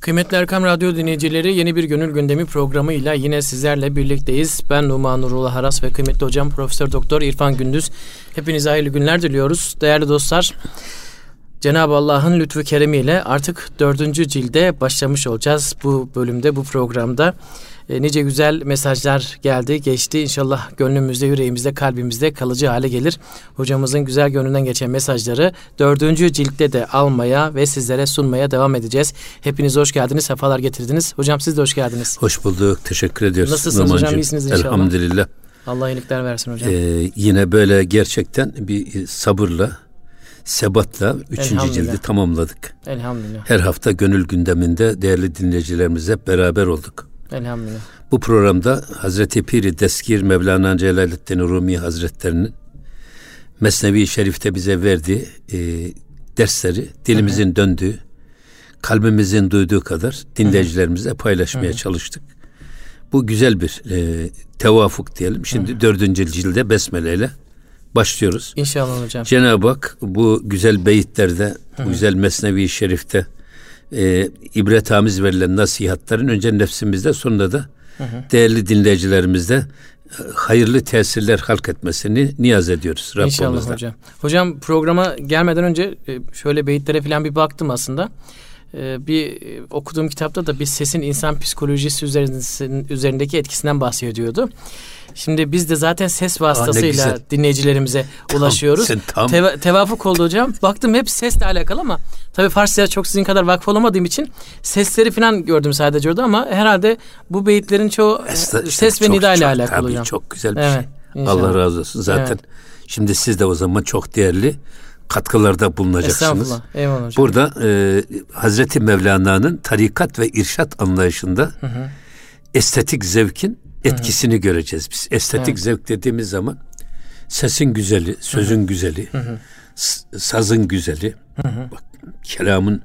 Kıymetli Erkam Radyo dinleyicileri yeni bir gönül gündemi programıyla yine sizlerle birlikteyiz. Ben Numan Nurullah Haras ve kıymetli hocam Profesör Doktor İrfan Gündüz. Hepinize hayırlı günler diliyoruz. Değerli dostlar Cenab-ı Allah'ın lütfu keremiyle artık dördüncü cilde başlamış olacağız bu bölümde, bu programda. E, nice güzel mesajlar geldi, geçti. İnşallah gönlümüzde, yüreğimizde, kalbimizde kalıcı hale gelir. Hocamızın güzel gönlünden geçen mesajları dördüncü ciltte de almaya ve sizlere sunmaya devam edeceğiz. Hepiniz hoş geldiniz, sefalar getirdiniz. Hocam siz de hoş geldiniz. Hoş bulduk, teşekkür ediyoruz. Nasılsınız Numancığım? hocam, iyisiniz inşallah. Elhamdülillah. Allah iyilikler versin hocam. Ee, yine böyle gerçekten bir sabırla, sebatla üçüncü cildi tamamladık. Elhamdülillah. Her hafta gönül gündeminde değerli dinleyicilerimizle beraber olduk. Elhamdülillah. Bu programda Hazreti Piri Deskir Mevlana Celaleddin Rumi Hazretlerinin Mesnevi Şerif'te bize verdiği e, dersleri dilimizin Hı-hı. döndüğü, kalbimizin duyduğu kadar dinleyicilerimizle paylaşmaya Hı-hı. çalıştık. Bu güzel bir e, tevafuk diyelim. Şimdi Hı-hı. dördüncü cilde Besmele ile başlıyoruz. İnşallah hocam. Cenab-ı Hak bu güzel beyitlerde, Hı-hı. bu güzel Mesnevi Şerif'te e, ibretamiz verilen nasihatlerin önce nefsimizde sonra da hı. değerli dinleyicilerimizde e, hayırlı tesirler halk etmesini niyaz ediyoruz Rabbimizden. İnşallah hocam. Hocam programa gelmeden önce e, şöyle beyitlere falan bir baktım aslında. E, bir okuduğum kitapta da bir sesin insan psikolojisi üzerindeki etkisinden bahsediyordu. Şimdi biz de zaten ses vasıtasıyla Aa, dinleyicilerimize tam, ulaşıyoruz. Sen tam... Teva- tevafuk oldu hocam. Baktım hep sesle alakalı ama tabii Farsça'ya çok sizin kadar vakıf olamadığım için sesleri falan gördüm sadece orada ama herhalde bu beyitlerin çoğu Esna, işte ses ve nida ile alakalı tabii, hocam. Çok güzel bir evet, şey. İnşallah. Allah razı olsun. Zaten evet. şimdi siz de o zaman çok değerli katkılarda bulunacaksınız. Eyvallah hocam. Burada e, Hazreti Mevlana'nın tarikat ve irşat anlayışında hı hı. estetik zevkin etkisini Hı-hı. göreceğiz biz. Estetik evet. zevk dediğimiz zaman sesin güzeli, sözün Hı-hı. güzeli, Hı-hı. sazın güzeli, Hı-hı. bak kelamın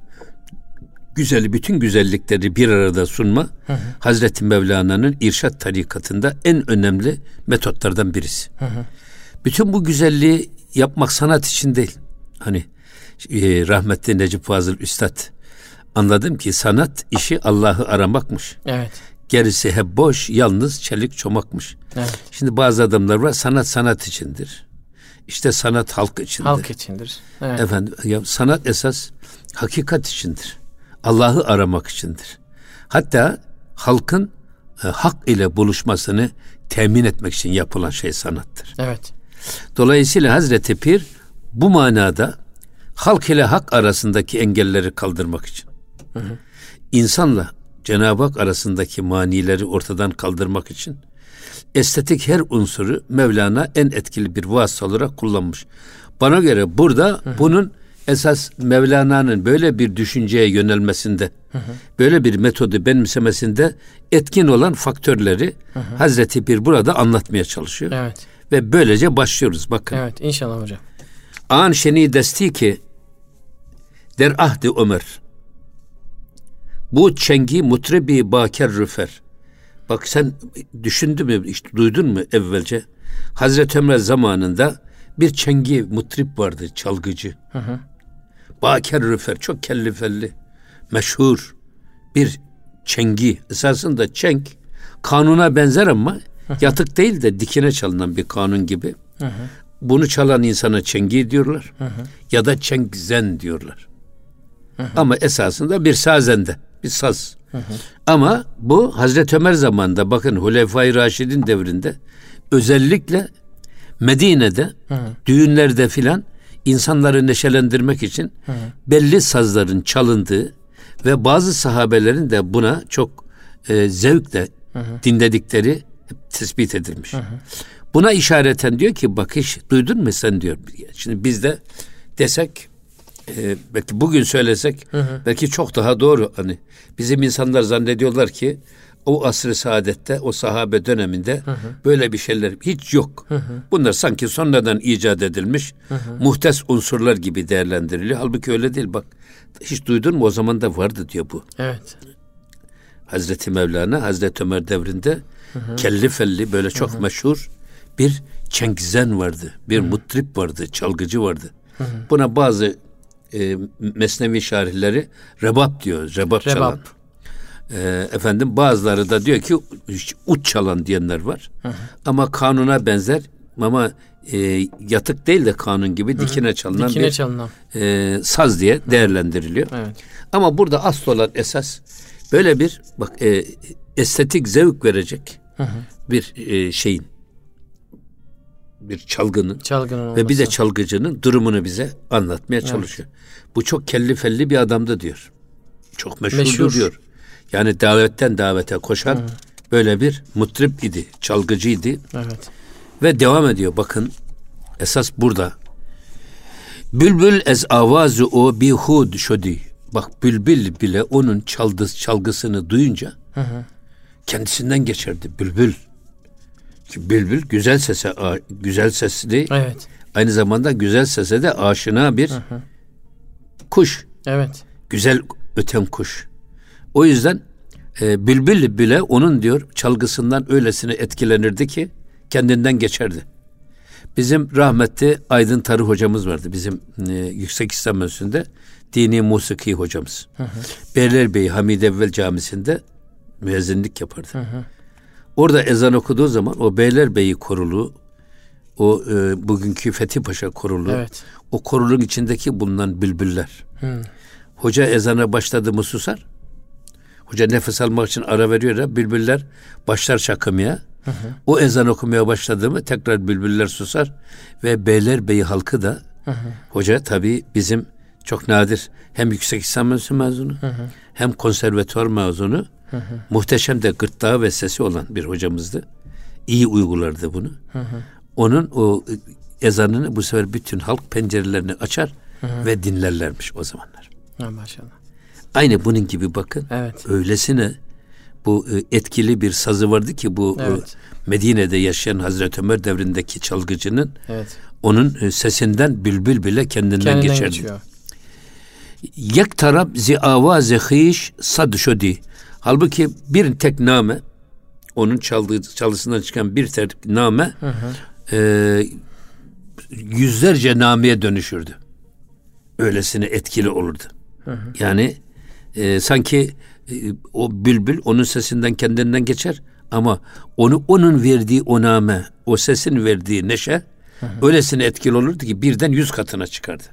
güzeli, bütün güzellikleri bir arada sunma Hı-hı. Hazreti Mevlana'nın irşat tarikatında en önemli metotlardan birisi. Hı-hı. Bütün bu güzelliği yapmak sanat için değil. Hani e, rahmetli Necip Fazıl Üstad anladım ki sanat işi Allah'ı aramakmış. Evet. Gerisi hep boş, yalnız çelik çomakmış. Evet. Şimdi bazı adamlar var sanat sanat içindir. İşte sanat halk içindir. Halk içindir. Evet. Efendim ya sanat esas hakikat içindir. Allah'ı aramak içindir. Hatta halkın e, hak ile buluşmasını temin etmek için yapılan şey sanattır. Evet. Dolayısıyla Hazreti Pir bu manada halk ile hak arasındaki engelleri kaldırmak için hı hı. insanla Cenab-ı Hak arasındaki manileri ortadan kaldırmak için estetik her unsuru Mevlana en etkili bir vasıta olarak kullanmış. Bana göre burada hı hı. bunun esas Mevlana'nın böyle bir düşünceye yönelmesinde, hı hı. böyle bir metodu benimsemesinde etkin olan faktörleri hı hı. Hazreti Bir burada anlatmaya çalışıyor. Evet. Ve böylece başlıyoruz bakın. Evet inşallah hocam. An şeni desti ki der ahdi Ömer bu çengi mutrebi baker rüfer. Bak sen düşündün mü, işte duydun mu evvelce? Hazreti Ömer zamanında bir çengi mutrip vardı, çalgıcı. Hı hı. Baker rüfer, çok kellifelli, meşhur bir çengi. Esasında çeng kanuna benzer ama hı hı. yatık değil de dikine çalınan bir kanun gibi. Hı hı. Bunu çalan insana çengi diyorlar. Hı hı. Ya da çengzen diyorlar. Ama esasında bir sazende bir saz. Hı hı. Ama bu Hazreti Ömer zamanında bakın Hulefai Raşid'in devrinde özellikle Medine'de hı hı. düğünlerde filan insanları neşelendirmek için hı hı. belli sazların çalındığı ve bazı sahabelerin de buna çok e, zevkle hı hı. dinledikleri tespit edilmiş. Hı hı. Buna işareten diyor ki bakış duydun mu sen diyor. Şimdi biz de desek e, belki bugün söylesek hı hı. belki çok daha doğru hani bizim insanlar zannediyorlar ki o asrı saadette o sahabe döneminde hı hı. böyle bir şeyler hiç yok. Hı hı. Bunlar sanki sonradan icat edilmiş hı hı. muhtes unsurlar gibi değerlendiriliyor. Halbuki öyle değil bak. Hiç duydun mu o zaman da vardı diyor bu. Evet. Hazreti Mevlana Hazreti Ömer devrinde hı hı. kelli felli böyle çok hı hı. meşhur bir çengzen vardı. Bir hı. mutrip vardı, çalgıcı vardı. Hı hı. Buna bazı e, Mesnevi şarihleri rebap diyor. Rebap, rebap. çalan. E, efendim bazıları da diyor ki uç çalan diyenler var. Hı hı. Ama kanuna benzer ama e, yatık değil de kanun gibi dikine çalınan dikine bir çalınan. E, saz diye değerlendiriliyor. Evet. Ama burada asıl olan esas böyle bir bak e, estetik zevk verecek hı hı. bir e, şeyin bir çalgının, çalgının ve bir de çalgıcının durumunu bize anlatmaya evet. çalışıyor. Bu çok kelli felli bir adamdı diyor. Çok meşhurdu Meşhur. diyor. Yani davetten davete koşan Hı. böyle bir mutrip idi, çalgıcıydı. Evet. Ve devam ediyor. Bakın esas burada. Bülbül ez avazu o bihud şodi. Bak bülbül bile onun çaldı, çalgısını duyunca hı hı. kendisinden geçerdi bülbül. Ki bülbül güzel sese güzel sesli. Evet. Aynı zamanda güzel sese de aşina bir hı hı. kuş. Evet. Güzel öten kuş. O yüzden e, bülbül bile onun diyor çalgısından öylesine etkilenirdi ki kendinden geçerdi. Bizim rahmetli Aydın Tarı hocamız vardı. Bizim e, Yüksek İslam Enstitüsü'nde dini musiki hocamız. Hı hı. Beylerbeyi Hamid Evvel Camisi'nde müezzinlik yapardı. Hı hı. Orada ezan okuduğu zaman o Beylerbeyi korulu, o e, bugünkü Fethi Paşa korulu, evet. o korulun içindeki bulunan bülbüller. Hı. Hoca ezana başladı mı susar. Hoca nefes almak için ara veriyor ya bülbüller başlar şakımaya. Hı hı. O ezan okumaya başladı mı tekrar bülbüller susar ve Beylerbeyi halkı da hı hı. hoca tabii bizim çok nadir hem yüksek İslam mezunu hı hı. hem konservatuvar mezunu hı hı. muhteşem de gırtlağı ve sesi olan bir hocamızdı. İyi uygulardı bunu. Hı hı. Onun o ezanını bu sefer bütün halk pencerelerini açar hı hı. ve dinlerlermiş o zamanlar. Ha, maşallah. Aynı bunun gibi bakın. Evet. Öylesine bu e, etkili bir sazı vardı ki bu e, evet. Medine'de yaşayan Hazreti Ömer devrindeki çalgıcının evet. onun e, sesinden bülbül bile kendinden, kendinden geçerdi. Geçiyor. Yek tarab zi avaze hiş sad şodi. Halbuki bir tek name onun çaldığı çalısından çıkan bir tek name hı hı. E, yüzlerce nameye dönüşürdü. Öylesine etkili olurdu. Hı hı. Yani e, sanki e, o bülbül onun sesinden kendinden geçer ama onu onun verdiği o name, o sesin verdiği neşe hı hı. öylesine etkili olurdu ki birden yüz katına çıkardı.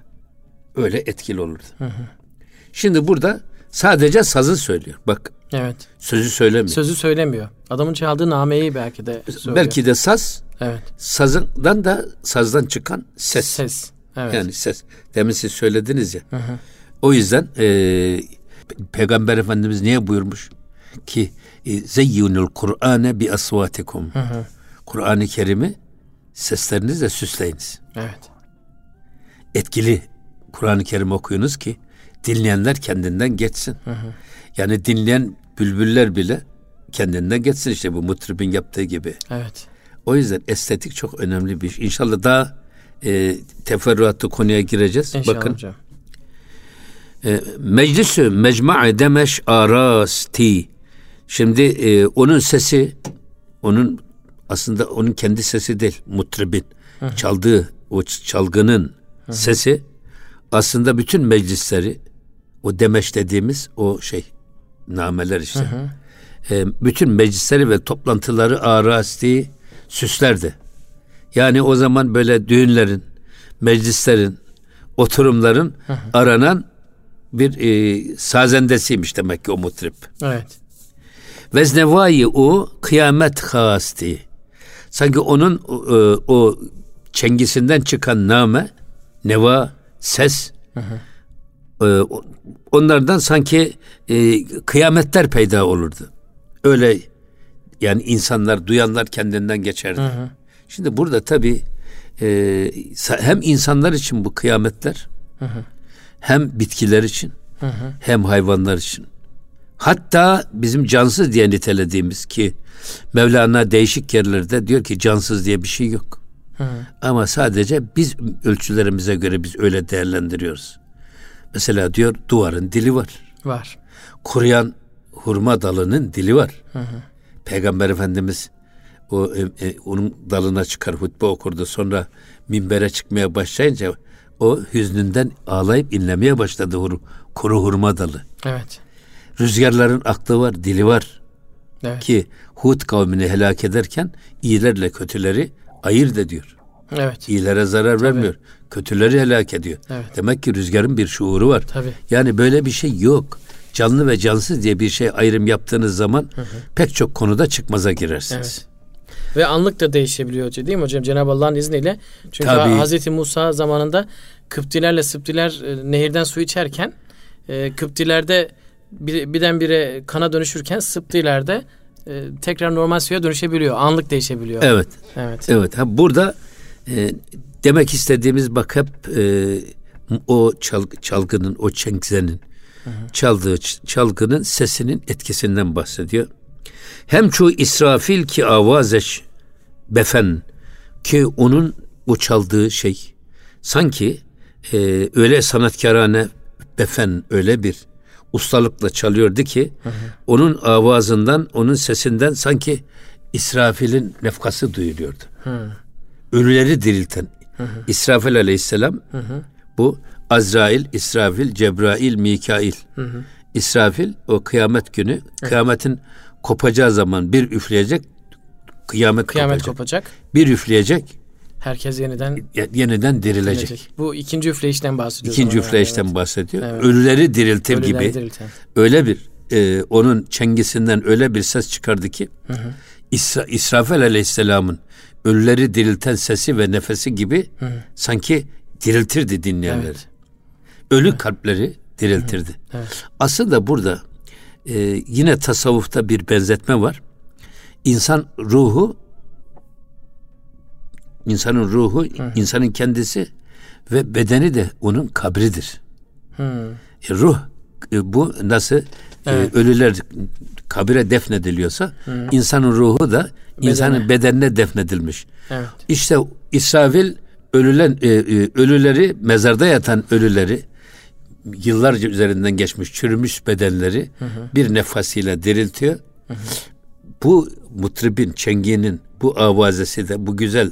Öyle etkili olurdu. Hı hı. Şimdi burada sadece sazı söylüyor. Bak. Evet. Sözü söylemiyor. Sözü söylemiyor. Adamın çaldığı nameyi belki de söylüyor. Belki de saz. Evet. Sazından da sazdan çıkan ses. Ses. Evet. Yani ses. Demin siz söylediniz ya. Hı hı. O yüzden e, Peygamber Efendimiz niye buyurmuş ki e, zeyyunul Kur'ane bi asvatikum. Kur'an-ı Kerim'i seslerinizle süsleyiniz. Evet. Etkili Kur'an-ı Kerim okuyunuz ki dinleyenler kendinden geçsin. Hı hı. Yani dinleyen bülbüller bile kendinden geçsin işte bu mutribin yaptığı gibi. Evet. O yüzden estetik çok önemli bir iş. İnşallah daha e, teferruatlı konuya gireceğiz. İnşallah Bakın. hocam. E, meclisü mecma'i demeş arasti. Şimdi e, onun sesi, onun aslında onun kendi sesi değil, mutribin. Hı. Çaldığı o çalgının Hı. sesi aslında bütün meclisleri o demeş dediğimiz o şey nameler işte. Hı hı. E, bütün meclisleri ve toplantıları arasti süslerdi. Yani o zaman böyle düğünlerin, meclislerin, oturumların hı hı. aranan bir e, sazendesiymiş demek ki o mutrip. Evet. Veznevai o kıyamet hasti. Sanki onun e, o çengisinden çıkan name, neva, ses, hı hı. E, onlardan sanki e, kıyametler peyda olurdu. Öyle yani insanlar, duyanlar kendinden geçerdi. Hı hı. Şimdi burada tabii e, hem insanlar için bu kıyametler, hı hı hem bitkiler için hı hı. hem hayvanlar için. Hatta bizim cansız diye nitelediğimiz ki Mevlana değişik yerlerde diyor ki cansız diye bir şey yok. Hı hı. Ama sadece biz ölçülerimize göre biz öyle değerlendiriyoruz. Mesela diyor duvarın dili var. Var. Kuruyan hurma dalının dili var. Hı hı. Peygamber Efendimiz o e, e, onun dalına çıkar hutbe okurdu. Sonra minbere çıkmaya başlayınca o hüznünden ağlayıp inlemeye başladı hur, kuru hurma dalı. Evet. Rüzgarların aklı var, dili var. Evet. Ki Hud kavmini helak ederken iyilerle kötüleri ayırt ediyor. Evet. İyilere zarar Tabii. vermiyor. Kötüleri helak ediyor. Evet. Demek ki rüzgarın bir şuuru var. Tabii. Yani böyle bir şey yok. Canlı ve cansız diye bir şey ayrım yaptığınız zaman hı hı. pek çok konuda çıkmaza girersiniz. Evet. Ve anlık da değişebiliyor değil mi hocam? Cenab-ı Allah'ın izniyle. Çünkü Tabii. Hazreti Musa zamanında Kıptilerle Sıptiler e, nehirden su içerken e, Kıptilerde bir, birdenbire kana dönüşürken Sıptilerde e, tekrar normal suya dönüşebiliyor. Anlık değişebiliyor. Evet. Evet. Evet. Ha, burada e, demek istediğimiz bak hep e, o çal, çalgının, o çengzenin çaldığı çalgının sesinin etkisinden bahsediyor. Hem çoğu İsrafil ki avazeş befen ki onun o çaldığı şey sanki e, öyle sanatkarane befen öyle bir ustalıkla çalıyordu ki hı hı. onun avazından, onun sesinden sanki İsrafil'in nefkası duyuluyordu. Hı. Ölüleri dirilten hı hı. İsrafil aleyhisselam hı hı. bu Azrail, İsrafil, Cebrail, Mikail. Hı hı. İsrafil o kıyamet günü, hı. kıyametin kopacağı zaman bir üfleyecek, kıyamet, kıyamet kopacak. kopacak. Bir üfleyecek, Herkes yeniden yeniden dirilecek. dirilecek. Bu ikinci üfleyişten bahsediyor. İkinci üfleyişten evet. bahsediyor. Evet. Ölüleri diriltir Ölüleri gibi. Dirilten. Öyle bir e, onun çengisinden öyle bir ses çıkardı ki hı hı. İsra, İsrafil Aleyhisselam'ın ölüleri dirilten sesi ve nefesi gibi hı sanki diriltirdi dinleyenleri. Evet. Ölü evet. kalpleri diriltirdi. Hı. Evet. Aslında burada e, yine tasavvufta bir benzetme var. İnsan ruhu İnsanın ruhu, Hı. insanın kendisi ve bedeni de onun kabridir. Hı. E, ruh e, bu nasıl e, evet. e, ölüler kabire defnediliyorsa Hı. insanın ruhu da Bedene. insanın bedenine defnedilmiş. Evet. İşte İsrafil ölülen e, e, ölüleri mezarda yatan ölüleri yıllarca üzerinden geçmiş çürümüş bedenleri hı hı. bir nefasiyle diriltiyor. Hı hı. Bu mutribin, çenginin bu avazesi de bu güzel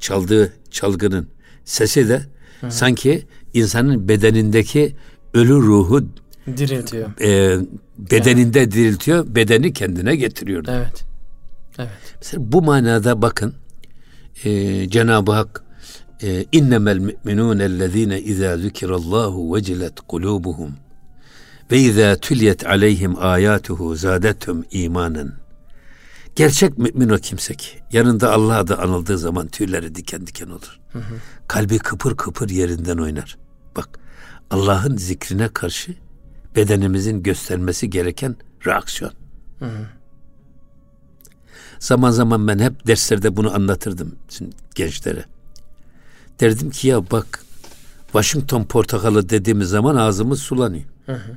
çaldığı çalgının sesi de Hı. sanki insanın bedenindeki ölü ruhu diriltiyor. E, bedeninde evet. diriltiyor, bedeni kendine getiriyor. Evet. Evet. Mesela bu manada bakın e, Cenab-ı Hak e, innemel mu'minun ellezine izâ zükirallahu vecilet kulubuhum ve izâ tüliyet aleyhim âyâtuhu zâdethum imanen Gerçek mümin o kimse ki. Yanında Allah adı anıldığı zaman tüyleri diken diken olur. Hı hı. Kalbi kıpır kıpır yerinden oynar. Bak Allah'ın zikrine karşı bedenimizin göstermesi gereken reaksiyon. Hı hı. Zaman zaman ben hep derslerde bunu anlatırdım şimdi gençlere. Derdim ki ya bak Washington portakalı dediğimiz zaman ağzımız sulanıyor. Hı hı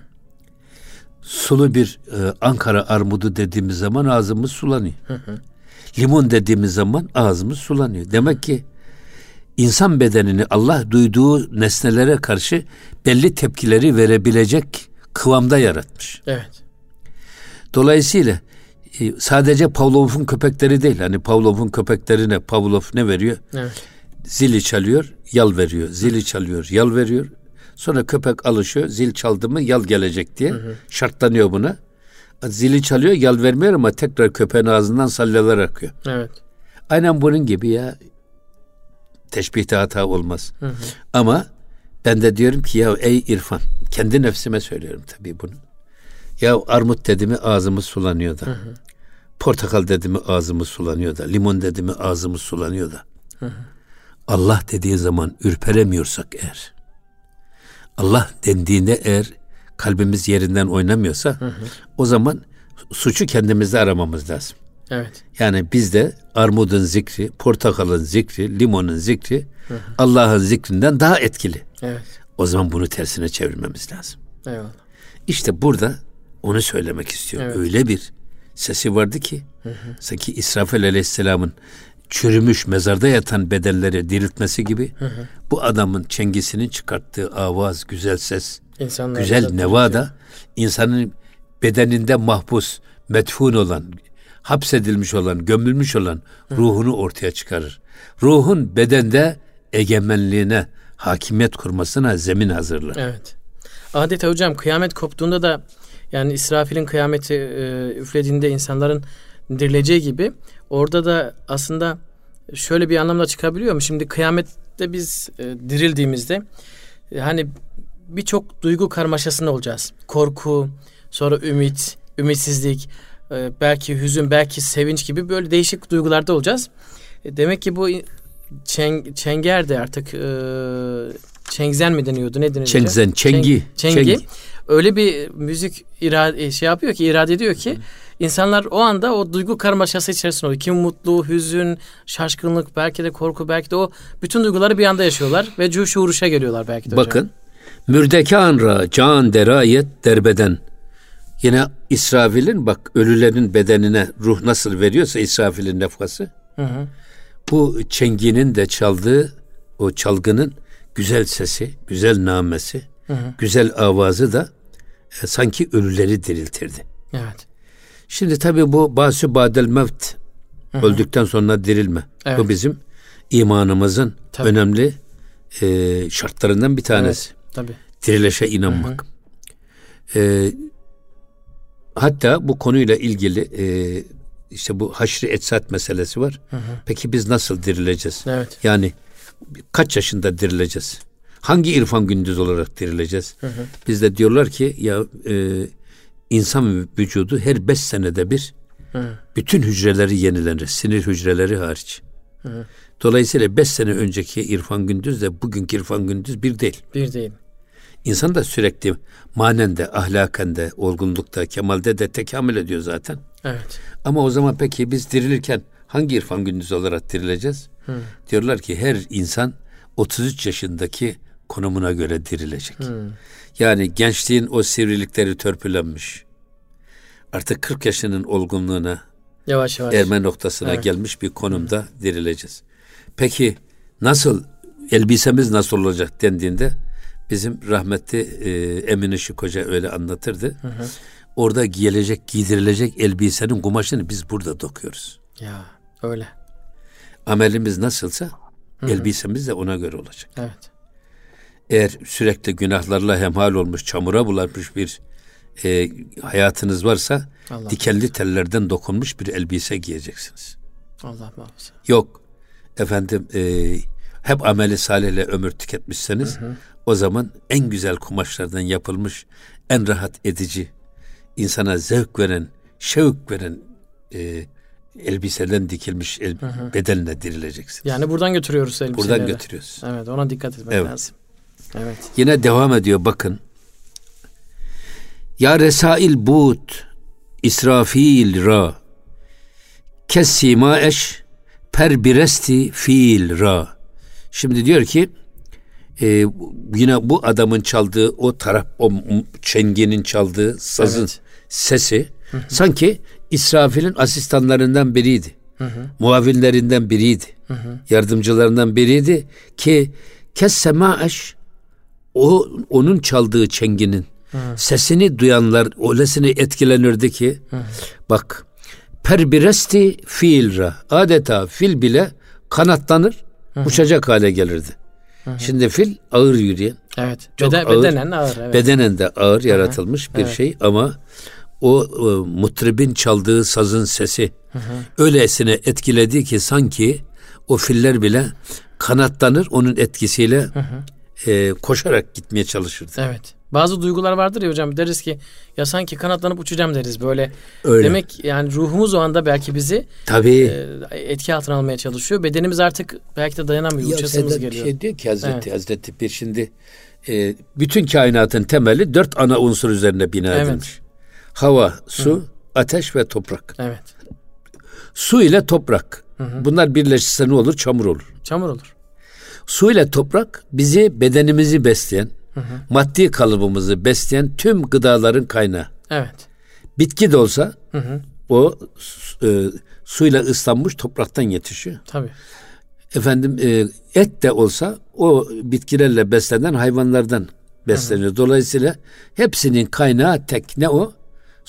sulu bir e, Ankara armudu dediğimiz zaman ağzımız sulanıyor. Hı hı. Limon dediğimiz zaman ağzımız sulanıyor. Demek ki insan bedenini Allah duyduğu nesnelere karşı belli tepkileri verebilecek kıvamda yaratmış. Evet. Dolayısıyla e, sadece Pavlov'un köpekleri değil. Hani Pavlov'un köpeklerine Pavlov ne veriyor? Evet. Zili çalıyor, yal veriyor. Zili çalıyor, yal veriyor. Sonra köpek alışıyor. Zil çaldı mı yal gelecek diye. Hı hı. Şartlanıyor buna. Zili çalıyor yal vermiyor ama tekrar köpeğin ağzından salyalar akıyor. Evet. Aynen bunun gibi ya. Teşbihte hata olmaz. Hı hı. Ama ben de diyorum ki ya ey İrfan kendi nefsime söylüyorum tabii bunu. Ya armut dedi mi ağzımız sulanıyor da. Hı hı. Portakal dedi mi ağzımız sulanıyor da. Limon dedi mi ağzımız sulanıyor da. Hı hı. Allah dediği zaman ürperemiyorsak eğer Allah dendiğinde eğer kalbimiz yerinden oynamıyorsa hı hı. o zaman suçu kendimizde aramamız lazım. Evet. Yani bizde armudun zikri, portakalın zikri, limonun zikri Allah'ın zikrinden daha etkili. Evet. O zaman bunu tersine çevirmemiz lazım. Eyvallah. İşte burada onu söylemek istiyorum. Evet. Öyle bir sesi vardı ki hı hı. sanki İsrafil Aleyhisselam'ın çürümüş mezarda yatan bedenleri diriltmesi gibi hı hı. bu adamın çengisinin çıkarttığı avaz, güzel ses, İnsanlar güzel neva da insanın bedeninde mahpus, metfun olan, hapsedilmiş olan, gömülmüş olan hı. ruhunu ortaya çıkarır. Ruhun bedende egemenliğine, hakimiyet kurmasına zemin hazırlar. Evet. Adeta hocam kıyamet koptuğunda da Yani İsrafil'in kıyameti e, üflediğinde insanların dirileceği gibi orada da aslında şöyle bir anlamda çıkabiliyor mu? Şimdi kıyamette biz e, dirildiğimizde e, hani birçok duygu karmaşasında olacağız. Korku, sonra ümit, ümitsizlik, e, belki hüzün, belki sevinç gibi böyle değişik duygularda olacağız. E, demek ki bu çeng, çenger de artık e, çengzen mi deniyordu? Ne deniyordu? Çengzen, çengi. Çengi. çengi. Öyle bir müzik irade, şey yapıyor ki, irade ediyor ki insanlar o anda o duygu karmaşası içerisinde oluyor. Kim mutlu, hüzün, şaşkınlık, belki de korku, belki de o bütün duyguları bir anda yaşıyorlar ve cuş uğruşa geliyorlar belki de Bakın. Hocam. Mürdekan ra can derayet derbeden. Yine İsrafil'in bak ölülerin bedenine ruh nasıl veriyorsa İsrafil'in nefkası. Hı hı. Bu çenginin de çaldığı o çalgının güzel sesi, güzel namesi, hı hı. güzel avazı da e, sanki ölüleri diriltirdi. Evet. Şimdi tabii bu basü badel mevt öldükten sonra dirilme. Evet. Bu bizim imanımızın tabii. önemli e, şartlarından bir tanesi. Evet, tabii. Dirilişe inanmak. Hı hı. E, hatta bu konuyla ilgili e, işte bu haşri etsat meselesi var. Hı hı. Peki biz nasıl dirileceğiz? Evet. Yani kaç yaşında dirileceğiz? Hangi irfan gündüz olarak dirileceğiz? Hı hı. Biz de diyorlar ki ya e, insan vücudu her beş senede bir hı. bütün hücreleri yenilenir. Sinir hücreleri hariç. Hı. Dolayısıyla beş sene önceki irfan gündüz de bugünkü irfan gündüz bir değil. Bir değil. İnsan da sürekli manen de, ahlaken de, olgunlukta, kemalde de tekamül ediyor zaten. Evet. Ama o zaman peki biz dirilirken hangi irfan gündüz olarak dirileceğiz? Hı. Diyorlar ki her insan 33 yaşındaki konumuna göre dirilecek. Hı. Yani gençliğin o sivrilikleri törpülenmiş. Artık 40 yaşının olgunluğuna yavaş yavaş erme noktasına evet. gelmiş bir konumda Hı. dirileceğiz. Peki nasıl elbisemiz nasıl olacak dendiğinde bizim rahmetli e, Emin Işık Hoca öyle anlatırdı. Hı hı. Orada giyilecek, giydirilecek elbisenin kumaşını biz burada dokuyoruz. Ya öyle. Amelimiz nasılsa hı hı. elbisemiz de ona göre olacak. Evet. Eğer sürekli günahlarla hemhal olmuş, çamura bulanmış bir e, hayatınız varsa Allah dikenli Allah. tellerden dokunmuş bir elbise giyeceksiniz. Allah muhafaza. Yok efendim e, hep ameli salihle ömür tüketmişseniz hı hı. o zaman en güzel kumaşlardan yapılmış en rahat edici insana zevk veren şevk veren e, elbiseden dikilmiş el, hı hı. bedenle dirileceksiniz. Yani buradan götürüyoruz elbiseleri. Buradan götürüyoruz. Evet ona dikkat etmek evet. lazım. Evet. Yine devam ediyor bakın. Ya resail but İsrafil ra Kessima eş per biresti fiil ra Şimdi diyor ki e, yine bu adamın çaldığı o taraf o çengenin çaldığı sazın evet. Sesi hı hı. sanki İsrafil'in asistanlarından biriydi. Hı hı. Muavinlerinden biriydi. Hı hı. Yardımcılarından biriydi ki kes sema'eş o onun çaldığı çenginin hı. sesini duyanlar öylesine etkilenirdi ki hı. bak perbiresti fiilra adeta fil bile kanatlanır Hı-hı. uçacak hale gelirdi. Hı-hı. Şimdi fil ağır yürüyen. Evet. Çok Beden, ağır, bedenen ağır. Evet. Bedenen de ağır yaratılmış Hı-hı. bir evet. şey ama o, o mutribin çaldığı sazın sesi Hı-hı. öylesine etkiledi ki sanki o filler bile kanatlanır onun etkisiyle e, koşarak gitmeye çalışırdı. Evet. Bazı duygular vardır ya hocam deriz ki ya sanki kanatlanıp uçacağım deriz böyle. Öyle. Demek yani ruhumuz o anda belki bizi Tabii. E, etki altına almaya çalışıyor. Bedenimiz artık belki de dayanamıyor. Ya uçasımız geliyor. Şey diyor ki Hazreti, evet. Hazreti bir şimdi e, bütün kainatın temeli dört ana unsur üzerine bina evet. Hava, su, Hı. ateş ve toprak. Evet. Su ile toprak. Hı hı. Bunlar birleşirse ne olur? Çamur olur. Çamur olur. Su ile toprak bizi bedenimizi besleyen, hı hı. maddi kalıbımızı besleyen tüm gıdaların kaynağı. Evet. Bitki de olsa hı hı. o e, suyla ıslanmış topraktan yetişiyor. Tabii. Efendim e, et de olsa o bitkilerle beslenen hayvanlardan besleniyor. Hı hı. Dolayısıyla hepsinin kaynağı tek ne o?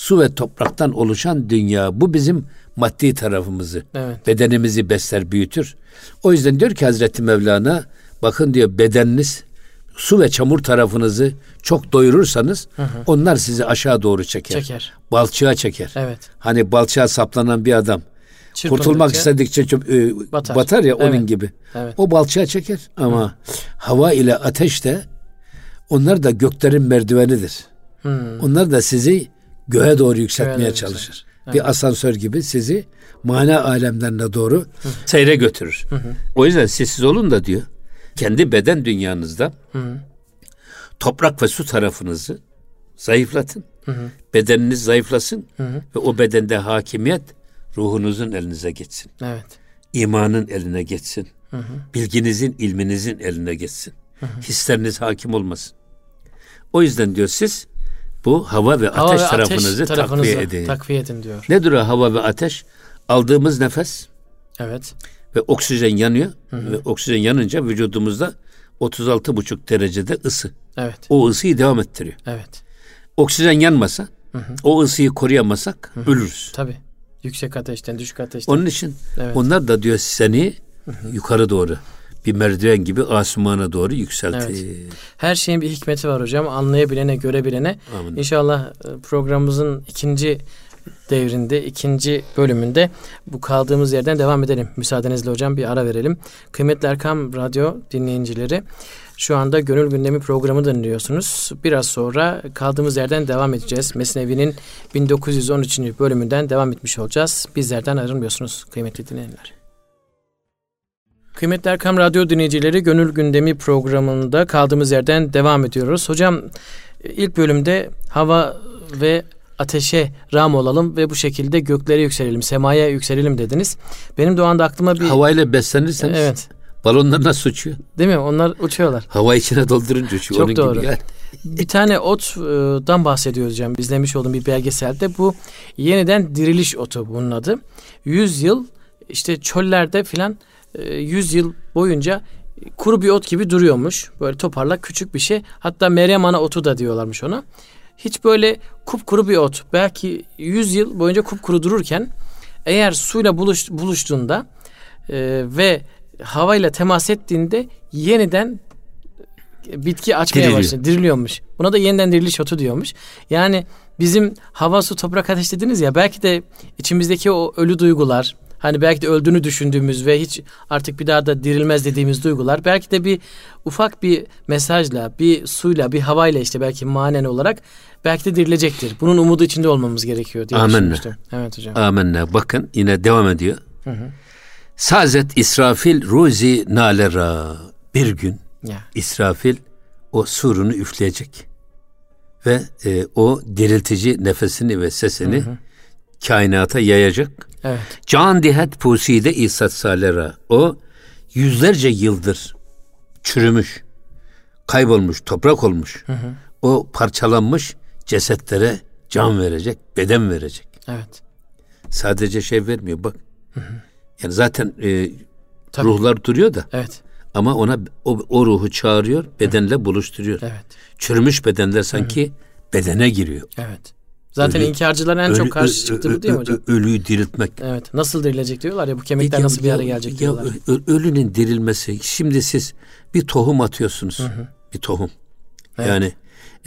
Su ve topraktan oluşan dünya. Bu bizim maddi tarafımızı, evet. bedenimizi besler, büyütür. O yüzden diyor ki Hazreti Mevlana bakın diyor bedeniniz su ve çamur tarafınızı çok doyurursanız hı hı. onlar sizi aşağı doğru çeker. Çeker. Balçığa çeker. Evet. Hani balçığa saplanan bir adam kurtulmak istedikçe çok, e, batar. batar ya evet. onun gibi. Evet. O balçığa çeker ama hı. hava ile ateş de onlar da göklerin merdivenidir. Hı. Onlar da sizi göğe doğru yükseltmeye göğe çalışır. Evet. Bir asansör gibi sizi mana alemlerine doğru hı. seyre götürür. Hı hı. O yüzden sessiz olun da diyor kendi beden dünyanızda hı. toprak ve su tarafınızı zayıflatın. Hı hı. Bedeniniz zayıflasın hı hı. ve o bedende hakimiyet ruhunuzun elinize geçsin. Evet. İmanın eline geçsin. Hı hı. Bilginizin, ilminizin eline geçsin. Hı hı. Hisleriniz hakim olmasın. O yüzden diyor siz bu hava ve hava ateş ve tarafınızı, ateş takviye edin. Takviye edin diyor. Nedir o hava ve ateş? Aldığımız nefes. Evet ve oksijen yanıyor hı hı. ve oksijen yanınca vücudumuzda 36,5 derecede ısı. Evet. O ısıyı devam ettiriyor. Evet. Oksijen yanmasa, hı hı. o ısıyı koruyamasak hı hı. ölürüz. Tabii. Yüksek ateşten, düşük ateşten. Onun için evet. onlar da diyor seni hı hı. yukarı doğru bir merdiven gibi asmana doğru yükseltir. Evet. Her şeyin bir hikmeti var hocam. Anlayabilene, görebilene. Amin. İnşallah e, programımızın ikinci devrinde ikinci bölümünde bu kaldığımız yerden devam edelim. Müsaadenizle hocam bir ara verelim. Kıymetli Erkam Radyo dinleyicileri şu anda Gönül Gündemi programı dinliyorsunuz. Biraz sonra kaldığımız yerden devam edeceğiz. Mesnevi'nin 1913. bölümünden devam etmiş olacağız. Bizlerden ayrılmıyorsunuz kıymetli dinleyenler. Kıymetli Erkam Radyo dinleyicileri Gönül Gündemi programında kaldığımız yerden devam ediyoruz. Hocam ilk bölümde hava ve ateşe ram olalım ve bu şekilde göklere yükselelim, semaya yükselelim dediniz. Benim de o anda aklıma bir... Havayla beslenirseniz evet. balonlar nasıl uçuyor? Değil mi? Onlar uçuyorlar. Hava içine doldurunca uçuyor. Çok Onun doğru. Gibi yani. bir tane otdan bahsediyor hocam. İzlemiş olduğum bir belgeselde. Bu yeniden diriliş otu bunun adı. 100 yıl işte çöllerde filan 100 yıl boyunca kuru bir ot gibi duruyormuş. Böyle toparlak küçük bir şey. Hatta Meryem Ana otu da diyorlarmış ona hiç böyle kupkuru bir ot belki 100 yıl boyunca kupkuru dururken eğer suyla buluş, buluştuğunda e, ve havayla temas ettiğinde yeniden bitki açmaya Diriliyor. başlıyor. Diriliyormuş. Buna da yeniden diriliş otu diyormuş. Yani bizim hava, su, toprak, ateş dediniz ya belki de içimizdeki o ölü duygular, Hani belki de öldüğünü düşündüğümüz ve hiç artık bir daha da dirilmez dediğimiz duygular belki de bir ufak bir mesajla, bir suyla, bir havayla işte belki manen olarak belki de dirilecektir. Bunun umudu içinde olmamız gerekiyor diye Amenna. düşünmüştüm. Evet hocam. Amenna. Bakın yine devam ediyor. Hı hı. Sazet İsrafil ruzi nalera. Bir gün ya. İsrafil o surunu üfleyecek. Ve e, o diriltici nefesini ve sesini hı hı. Kainata yayacak. Evet. Can dihet puside İsat salera. O yüzlerce yıldır çürümüş, kaybolmuş, toprak olmuş. Hı hı. O parçalanmış cesetlere can verecek, beden verecek. Evet. Sadece şey vermiyor bak. Hı hı. Yani zaten e, ruhlar duruyor da. Evet. Ama ona o, o ruhu çağırıyor, bedenle hı. buluşturuyor. Evet. Çürümüş bedenler sanki hı hı. bedene giriyor. Evet. Zaten ölü, inkarcıların en ölü, çok karşı çıktığı bu değil mi hocam? Ölüyü diriltmek. Evet. Nasıl dirilecek diyorlar ya bu kemikler ya, nasıl bir araya gelecek ya, diyorlar. Ya, ölünün dirilmesi. Şimdi siz bir tohum atıyorsunuz. Hı hı. Bir tohum. Evet. Yani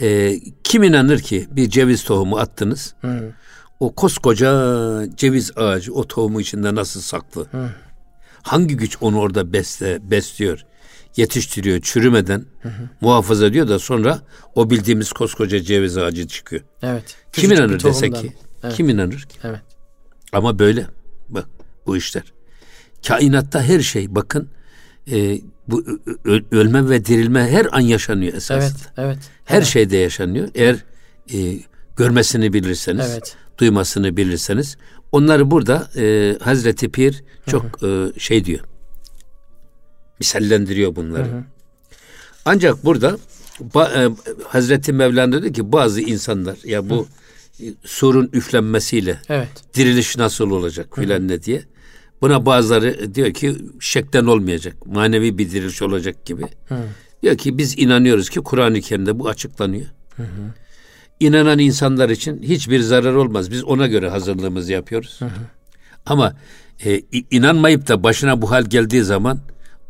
e, kim inanır ki bir ceviz tohumu attınız. Hı. O koskoca ceviz ağacı o tohumu içinde nasıl saklı? Hı. Hangi güç onu orada besle, besliyor? Yetiştiriyor çürümeden hı hı. muhafaza ediyor da sonra o bildiğimiz koskoca ceviz ağacı çıkıyor. Evet. Kim inanır dese ki? Evet. Kim inanır ki? Evet. Ama böyle bak bu işler. Kainatta her şey bakın e, bu ölme ve dirilme her an yaşanıyor esasında. Evet, evet. Her evet. şeyde yaşanıyor. Eğer e, görmesini bilirseniz, evet. duymasını bilirseniz, onları burada e, Hazreti Pir çok hı hı. E, şey diyor misallendiriyor bunları. Hı hı. Ancak burada e, Hazreti Mevlana dedi ki bazı insanlar ya bu hı. surun üflenmesiyle evet. diriliş nasıl olacak filan ne diye. Buna bazıları diyor ki şekten olmayacak. Manevi bir diriliş olacak gibi. Hı. Diyor ki biz inanıyoruz ki Kur'an-ı Kerim'de bu açıklanıyor. Hı hı. İnanan insanlar için hiçbir zarar olmaz. Biz ona göre hazırlığımızı yapıyoruz. Hı hı. Ama e, inanmayıp da başına bu hal geldiği zaman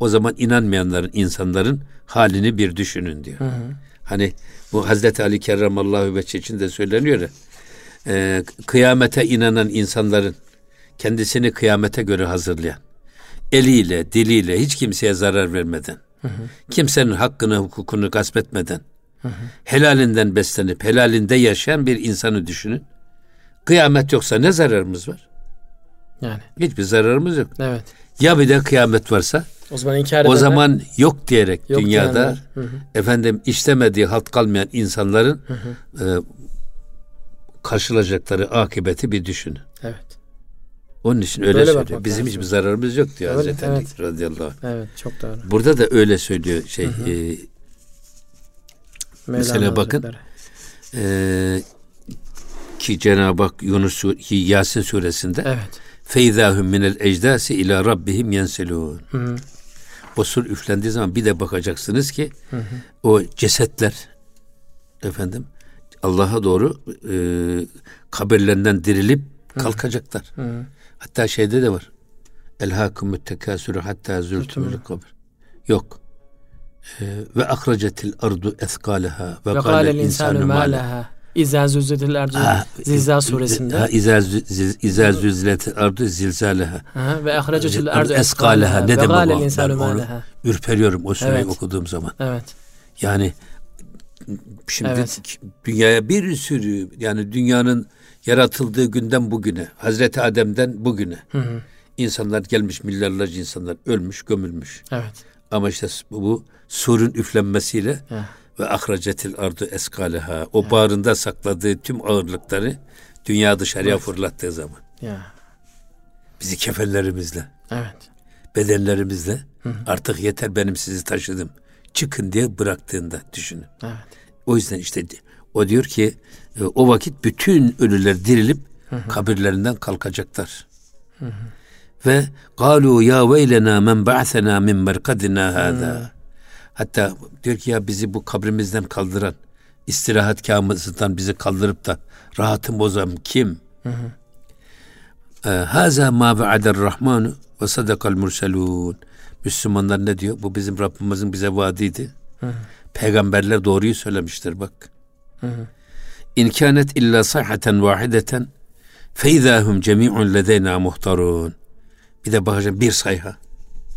o zaman inanmayanların insanların halini bir düşünün diyor. Hı hı. Hani bu Hazreti Ali Kerramallahu Veçhi için de söyleniyor ya. E, kıyamete inanan insanların kendisini kıyamete göre hazırlayan, eliyle, diliyle hiç kimseye zarar vermeden, hı hı. kimsenin hakkını, hukukunu gasp etmeden, hı hı. helalinden beslenip helalinde yaşayan bir insanı düşünün. Kıyamet yoksa ne zararımız var? Yani. Hiçbir zararımız yok. Evet. Ya bir de kıyamet varsa o zaman inkar O zaman yok diyerek yok dünyada hı hı. efendim işlemediği halt kalmayan insanların hı hı. E, karşılayacakları akıbeti bir düşünün. Evet. Onun için öyle Böyle söylüyor. Bizim lazım. hiçbir zararımız yok diyor öyle, Hazreti evet. Ali radıyallahu anh. Evet çok doğru. Burada da öyle söylüyor şey hı hı. E, mesela bakın e, ki Cenab-ı Hak Yunus Yasin suresinde evet. Feizahum minel ecdasi ila rabbihim yenselun. O sur üflendiği zaman bir de bakacaksınız ki hı hı. o cesetler efendim Allah'a doğru e, kabirlerinden dirilip hı. kalkacaklar. Hı. Hatta şeyde de var. Elhakumut tekasürü hatta zürtümül kabir. Yok. E, ve akracetil ardu eskaleha ve, ve kâlel insanu mâleha. İzâ züzletil ardu zilzal suresinde. Ha, İzâ, izâ züzletil ardu zilzaleha. Ve ahracetil ardu eskaleha. Ne demek o? Ben onu ürperiyorum o sureyi evet. okuduğum zaman. Evet. Yani şimdi evet. dünyaya bir sürü yani dünyanın yaratıldığı günden bugüne, Hazreti Adem'den bugüne hı hı. insanlar gelmiş, milyarlarca insanlar ölmüş, gömülmüş. Evet. Ama işte bu, bu surun üflenmesiyle evet ve ahracetil ardu eskaleha. O ya. bağrında sakladığı tüm ağırlıkları dünya dışarıya evet. fırlattığı zaman. Ya. Bizi kefenlerimizle, evet. bedenlerimizle hı hı. artık yeter benim sizi taşıdım. Çıkın diye bıraktığında düşünün. Evet. O yüzden işte o diyor ki e, o vakit bütün ölüler dirilip hı hı. kabirlerinden kalkacaklar. Hı hı. Ve galu ya veylena men ba'sena min merkadina hada. Hatta diyor ki ya bizi bu kabrimizden kaldıran, istirahat kâmızından bizi kaldırıp da rahatım bozan kim? Ee, Haza ma ve'ader rahmanu ve sadakal murselun. Müslümanlar ne diyor? Bu bizim Rabbimizin bize vaadiydi. Peygamberler doğruyu söylemiştir bak. İn kânet illa sayhaten vahideten feizâhum cemî'un ledeyna muhtarun. Bir de bakacağım bir sayha.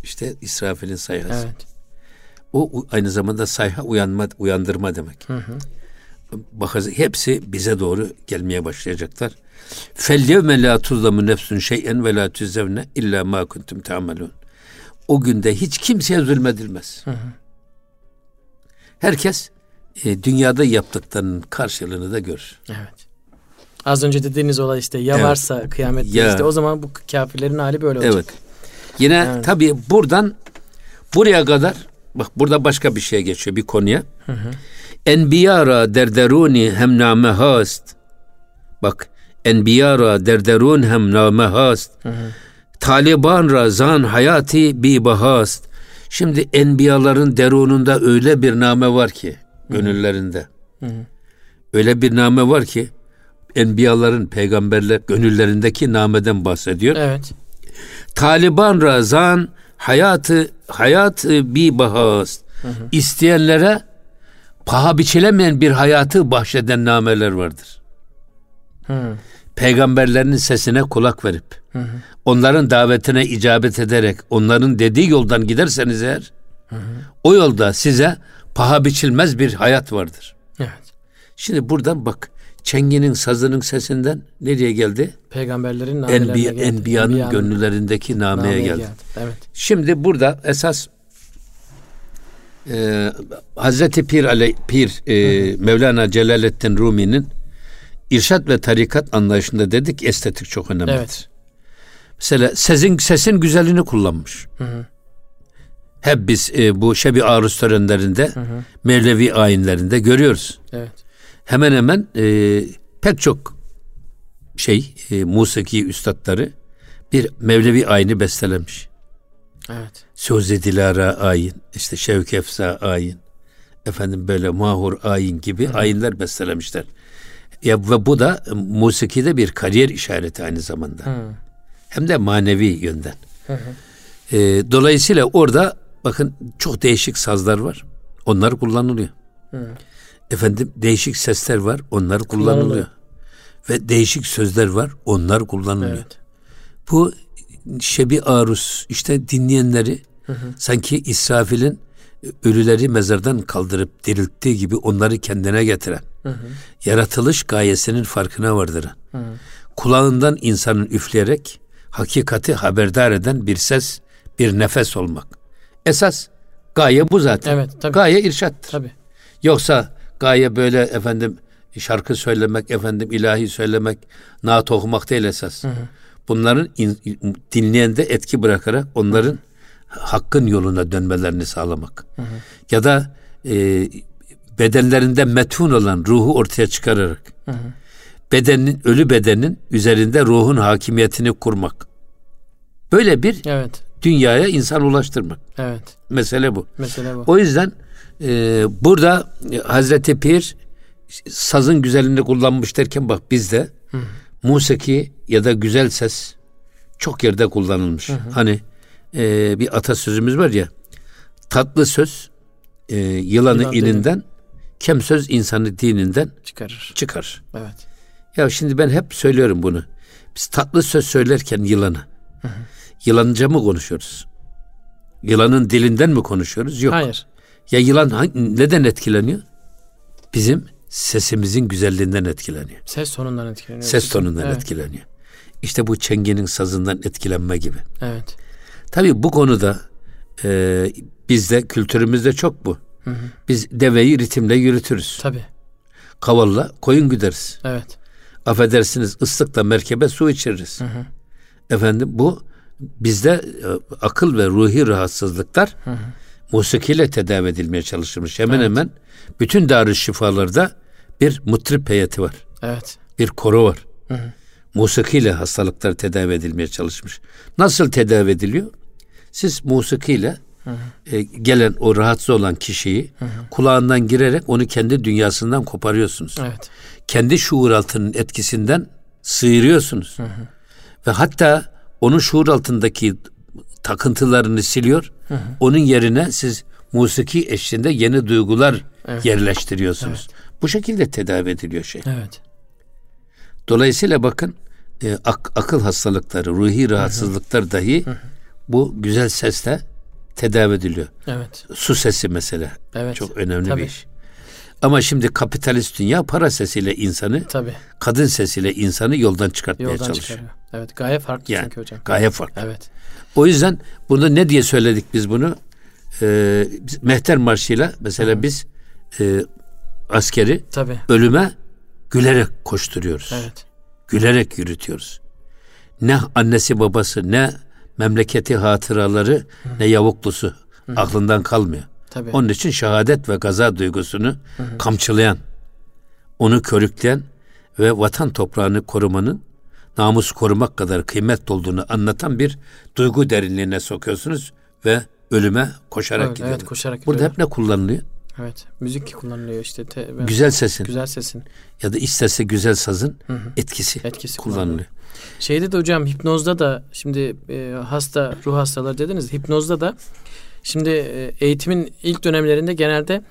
İşte İsrafil'in sayhası. Evet. O aynı zamanda sayha uyanma, uyandırma demek. Hı hı. Bakın hepsi bize doğru gelmeye başlayacaklar. Felyevme la tuzlamu nefsun şeyen ve la tüzzevne illa ma kuntum ta'malun. O günde hiç kimseye zulmedilmez. Hı hı. Herkes e, dünyada yaptıklarının karşılığını da görür. Evet. Az önce dediğiniz olay işte ya evet. varsa kıyamette ya. işte o zaman bu kafirlerin hali böyle olacak. Evet. Yine evet. tabii buradan buraya kadar Bak burada başka bir şey geçiyor bir konuya. Hı hı. Enbiyara derderuni hem name hast. Bak enbiyara derderun hem name hast. Taliban ra zan hayati bi bahast. Şimdi enbiyaların derununda öyle bir name var ki gönüllerinde. Hı hı. Öyle bir name var ki enbiyaların peygamberler gönüllerindeki nameden bahsediyor. Evet. Taliban razan hayatı hayat bir bahas. İsteyenlere paha biçilemeyen bir hayatı bahşeden nameler vardır. Hı. Peygamberlerin sesine kulak verip hı hı. onların davetine icabet ederek onların dediği yoldan giderseniz eğer hı hı. o yolda size paha biçilmez bir hayat vardır. Evet. Şimdi buradan bak çenginin sazının sesinden nereye geldi? Peygamberlerin Enbiya, geldi. Enbiyanın, Enbiyanın gönüllerindeki nameye, nameye geldi. geldi. Evet. Şimdi burada esas e, Hazreti Pir, Ale, Pir e, Mevlana Celaleddin Rumi'nin irşat ve tarikat anlayışında dedik estetik çok önemli. Evet. Mesela sesin sesin güzelliğini kullanmış. Hı hı. Hep biz e, bu şebi aruz törenlerinde, hı hı. Mevlevi ayinlerinde görüyoruz. Evet hemen hemen e, pek çok şey e, musiki üstadları bir Mevlevi ayini bestelemiş. Evet. Söz Dilara ayin, işte Şevk Efsa ayin, efendim böyle Mahur ayin gibi Hı. ayinler bestelemişler. Ya ve bu da musikide bir kariyer işareti aynı zamanda. Hı. Hem de manevi yönden. Hı hı. E, dolayısıyla orada bakın çok değişik sazlar var. Onlar kullanılıyor. Hı. Efendim değişik sesler var. Onlar kullanılıyor. kullanılıyor. Ve değişik sözler var. Onlar kullanılıyor. Evet. Bu şebi arus işte dinleyenleri hı hı. sanki İsrafil'in ölüleri mezardan kaldırıp dirilttiği gibi onları kendine getiren, hı hı. yaratılış gayesinin farkına vardıran, hı hı. kulağından insanın üfleyerek hakikati haberdar eden bir ses, bir nefes olmak. Esas gaye bu zaten. Evet, tabii. Gaye irşattır. Tabii. Yoksa gaye böyle efendim şarkı söylemek, efendim ilahi söylemek, naat okumak değil esas. Hı hı. Bunların in, dinleyende etki bırakarak onların hakkın yoluna dönmelerini sağlamak. Hı hı. Ya da e, bedenlerinde metun olan ruhu ortaya çıkararak hı hı. bedenin ölü bedenin üzerinde ruhun hakimiyetini kurmak. Böyle bir evet. dünyaya insan ulaştırmak. Evet. Mesele bu. Mesele bu. O yüzden e, burada Hazreti Pir sazın güzelliğini kullanmış derken bak bizde hı. musiki ya da güzel ses çok yerde kullanılmış. Hı hı. Hani e, bir atasözümüz var ya tatlı söz e, yılanı Yılan ininden değil. kem söz insanı dininden çıkarır. çıkarır. Evet. Ya şimdi ben hep söylüyorum bunu. Biz tatlı söz söylerken yılanı hı hı. yılanca mı konuşuyoruz? Yılanın dilinden mi konuşuyoruz? Yok. Hayır. Ya yılan neden etkileniyor? Bizim sesimizin güzelliğinden etkileniyor. Ses tonundan etkileniyor. Ses tonundan evet. etkileniyor. İşte bu çenginin sazından etkilenme gibi. Evet. Tabii bu konuda e, bizde kültürümüzde çok bu. Hı hı. Biz deveyi ritimle yürütürüz. Tabii. Kavalla koyun güderiz. Evet. Affedersiniz ıslıkla merkebe su içiririz. Hı hı. Efendim bu bizde e, akıl ve ruhi rahatsızlıklar hı hı. Musikiyle tedavi edilmeye çalışılmış. Hemen evet. hemen bütün darü şifalarda bir mutrip heyeti var. Evet. Bir koro var. Hı hı. Musikiyle hastalıklar tedavi edilmeye çalışmış. Nasıl tedavi ediliyor? Siz musikiyle hı hı. E, gelen o rahatsız olan kişiyi hı hı. kulağından girerek onu kendi dünyasından koparıyorsunuz. Evet. Kendi şuur altının etkisinden sıyırıyorsunuz. Hı hı. Ve hatta onun şuur altındaki takıntılarını siliyor. Hı hı. Onun yerine siz musiki eşliğinde yeni duygular evet. yerleştiriyorsunuz. Evet. Bu şekilde tedavi ediliyor şey. Evet. Dolayısıyla bakın e, ak, akıl hastalıkları, ruhi rahatsızlıklar hı hı. dahi hı hı. bu güzel sesle tedavi ediliyor. Evet. Su sesi mesela. Evet. Çok önemli Tabii. bir iş. Ama şimdi kapitalist dünya para sesiyle insanı, Tabii. kadın sesiyle insanı yoldan çıkartmaya yoldan çalışıyor. Çıkarıyor. Evet, gaye farklı yani, çünkü hocam. Gaye farklı. Evet. O yüzden bunu ne diye söyledik biz bunu? Ee, Mehter Marşı'yla mesela Hı. biz e, askeri Tabii. ölüme gülerek koşturuyoruz. Evet. Gülerek yürütüyoruz. Ne annesi babası ne memleketi hatıraları Hı. ne yavuklusu Hı. aklından kalmıyor. Tabii. Onun için şehadet ve gaza duygusunu Hı. kamçılayan, onu körükleyen ve vatan toprağını korumanın namus korumak kadar kıymet olduğunu anlatan bir duygu derinliğine sokuyorsunuz ve ölüme koşarak evet, gidiyor. Evet, koşarak Burada hep ne kullanılıyor? Evet. Müzik kullanılıyor işte. Te, ben, güzel sesin. Güzel sesin. Ya da isterse güzel sazın hı hı. etkisi, etkisi kullanılıyor. kullanılıyor. Şeyde de hocam hipnozda da şimdi e, hasta ruh hastaları dediniz. Hipnozda da şimdi e, eğitimin ilk dönemlerinde genelde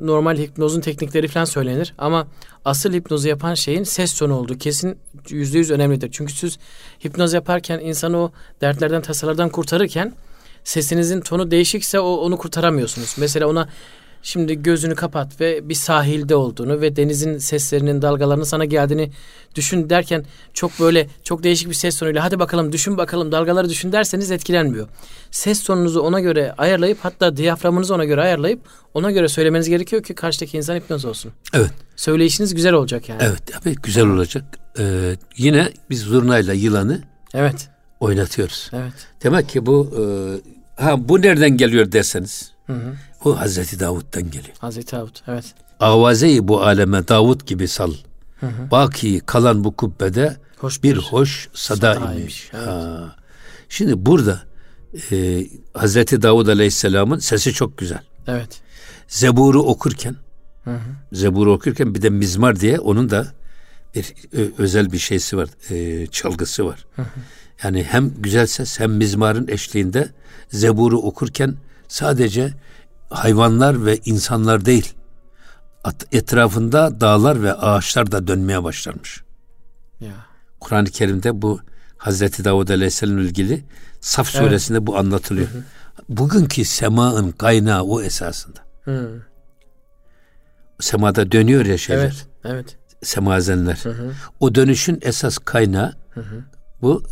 normal hipnozun teknikleri falan söylenir. Ama asıl hipnozu yapan şeyin ses tonu olduğu kesin yüzde yüz önemlidir. Çünkü siz hipnoz yaparken insanı o dertlerden tasalardan kurtarırken sesinizin tonu değişikse o onu kurtaramıyorsunuz. Mesela ona Şimdi gözünü kapat ve bir sahilde olduğunu ve denizin seslerinin dalgalarının sana geldiğini düşün derken çok böyle çok değişik bir ses tonuyla hadi bakalım düşün bakalım dalgaları düşün derseniz etkilenmiyor. Ses tonunuzu ona göre ayarlayıp hatta diyaframınızı ona göre ayarlayıp ona göre söylemeniz gerekiyor ki karşıdaki insan hipnoz olsun. Evet. Söyleyişiniz güzel olacak yani. Evet tabii güzel olacak. Ee, yine biz zurnayla yılanı evet oynatıyoruz. Evet. Demek ki bu e, ha bu nereden geliyor derseniz Hı hı. O Hazreti Davud'dan geliyor. Hazreti Davud evet. Avazeyi bu aleme Davud gibi sal. Hı hı. Baki kalan bu kubbede hoş bir, bir hoş sada, sada imiş. Evet. Ha. Şimdi burada e, Hazreti Davud Aleyhisselam'ın sesi çok güzel. Evet. Zebur'u okurken hı hı. Zebur'u okurken bir de mizmar diye onun da bir ö, özel bir şeysi var. E, çalgısı var. Hı hı. Yani hem güzel ses hem mizmarın eşliğinde Zebur'u okurken sadece hayvanlar ve insanlar değil. Etrafında dağlar ve ağaçlar da dönmeye başlarmış. Ya. Kur'an-ı Kerim'de bu Hazreti Davud Aleyhisselam'la ilgili Saf suresinde evet. bu anlatılıyor. Hı hı. Bugünkü semanın kaynağı o esasında. Hı. Semada dönüyor ya şeyler. Evet, evet. Semazenler. Hı hı. O dönüşün esas kaynağı hı hı. Bu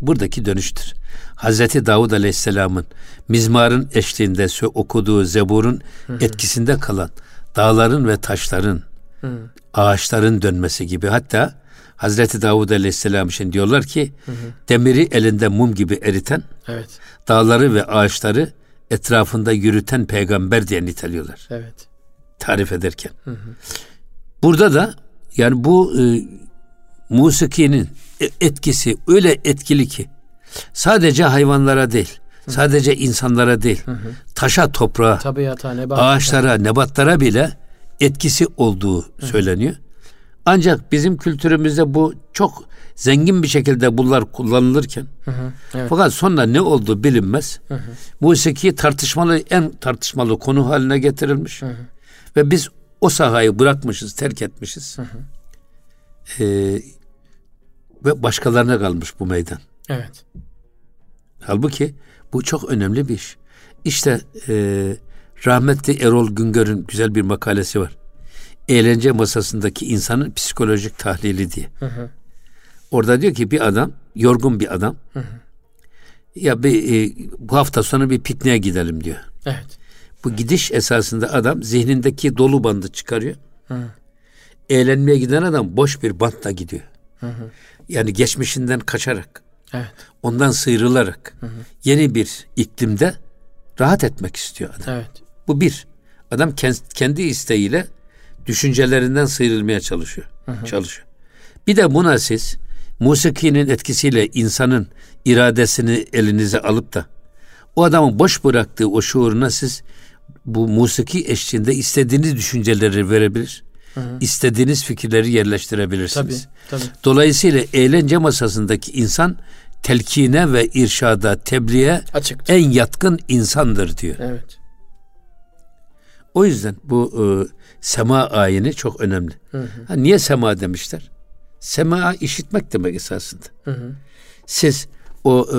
buradaki dönüştür. Hazreti Davud Aleyhisselam'ın mizmarın eşliğinde okuduğu zeburun etkisinde kalan dağların ve taşların, ağaçların dönmesi gibi hatta Hazreti Davud Aleyhisselam için diyorlar ki demiri elinde mum gibi eriten, evet. dağları ve ağaçları etrafında yürüten peygamber diye niteliyorlar. Evet. Tarif ederken. Hı hı. Burada da yani bu e, musikinin e, etkisi öyle etkili ki sadece hayvanlara değil, hı. sadece insanlara değil, hı taşa, toprağa, Tabiata, nebat, ağaçlara, nebatlara bile etkisi olduğu hı. söyleniyor. Ancak bizim kültürümüzde bu çok zengin bir şekilde bunlar kullanılırken hı hı, evet. fakat sonra ne olduğu bilinmez. Hı hı. Musiki tartışmalı en tartışmalı konu haline getirilmiş. Hı hı. Ve biz o sahayı bırakmışız, terk etmişiz. Hı hı. Ee, ve başkalarına kalmış bu meydan. Evet. Halbuki bu çok önemli bir iş. İşte e, rahmetli Erol Güngör'ün güzel bir makalesi var eğlence masasındaki insanın psikolojik tahlili diye. Hı hı. Orada diyor ki bir adam, yorgun bir adam. Hı hı. Ya bir, e, bu hafta sonu bir pikniğe gidelim diyor. Evet. Bu gidiş esasında adam zihnindeki dolu bandı çıkarıyor. Hı. Eğlenmeye giden adam boş bir bantla gidiyor. Hı hı. Yani geçmişinden kaçarak, evet. ondan sıyrılarak hı hı. yeni bir iklimde rahat etmek istiyor adam. Evet. Bu bir. Adam kendi isteğiyle düşüncelerinden sıyrılmaya çalışıyor. Hı hı. Çalışıyor. Bir de buna siz musikinin etkisiyle insanın iradesini elinize alıp da o adamın boş bıraktığı o şuuruna siz bu musiki eşliğinde istediğiniz düşünceleri verebilir. Hı hı. istediğiniz fikirleri yerleştirebilirsiniz. Tabii, tabii. Dolayısıyla eğlence masasındaki insan telkine ve irşada, tebliğe Açıktır. en yatkın insandır diyor. Evet. O yüzden bu e, sema ayini çok önemli. Hı hı. Ha, niye sema demişler? Sema işitmek demek esasında. Hı hı. Siz o e,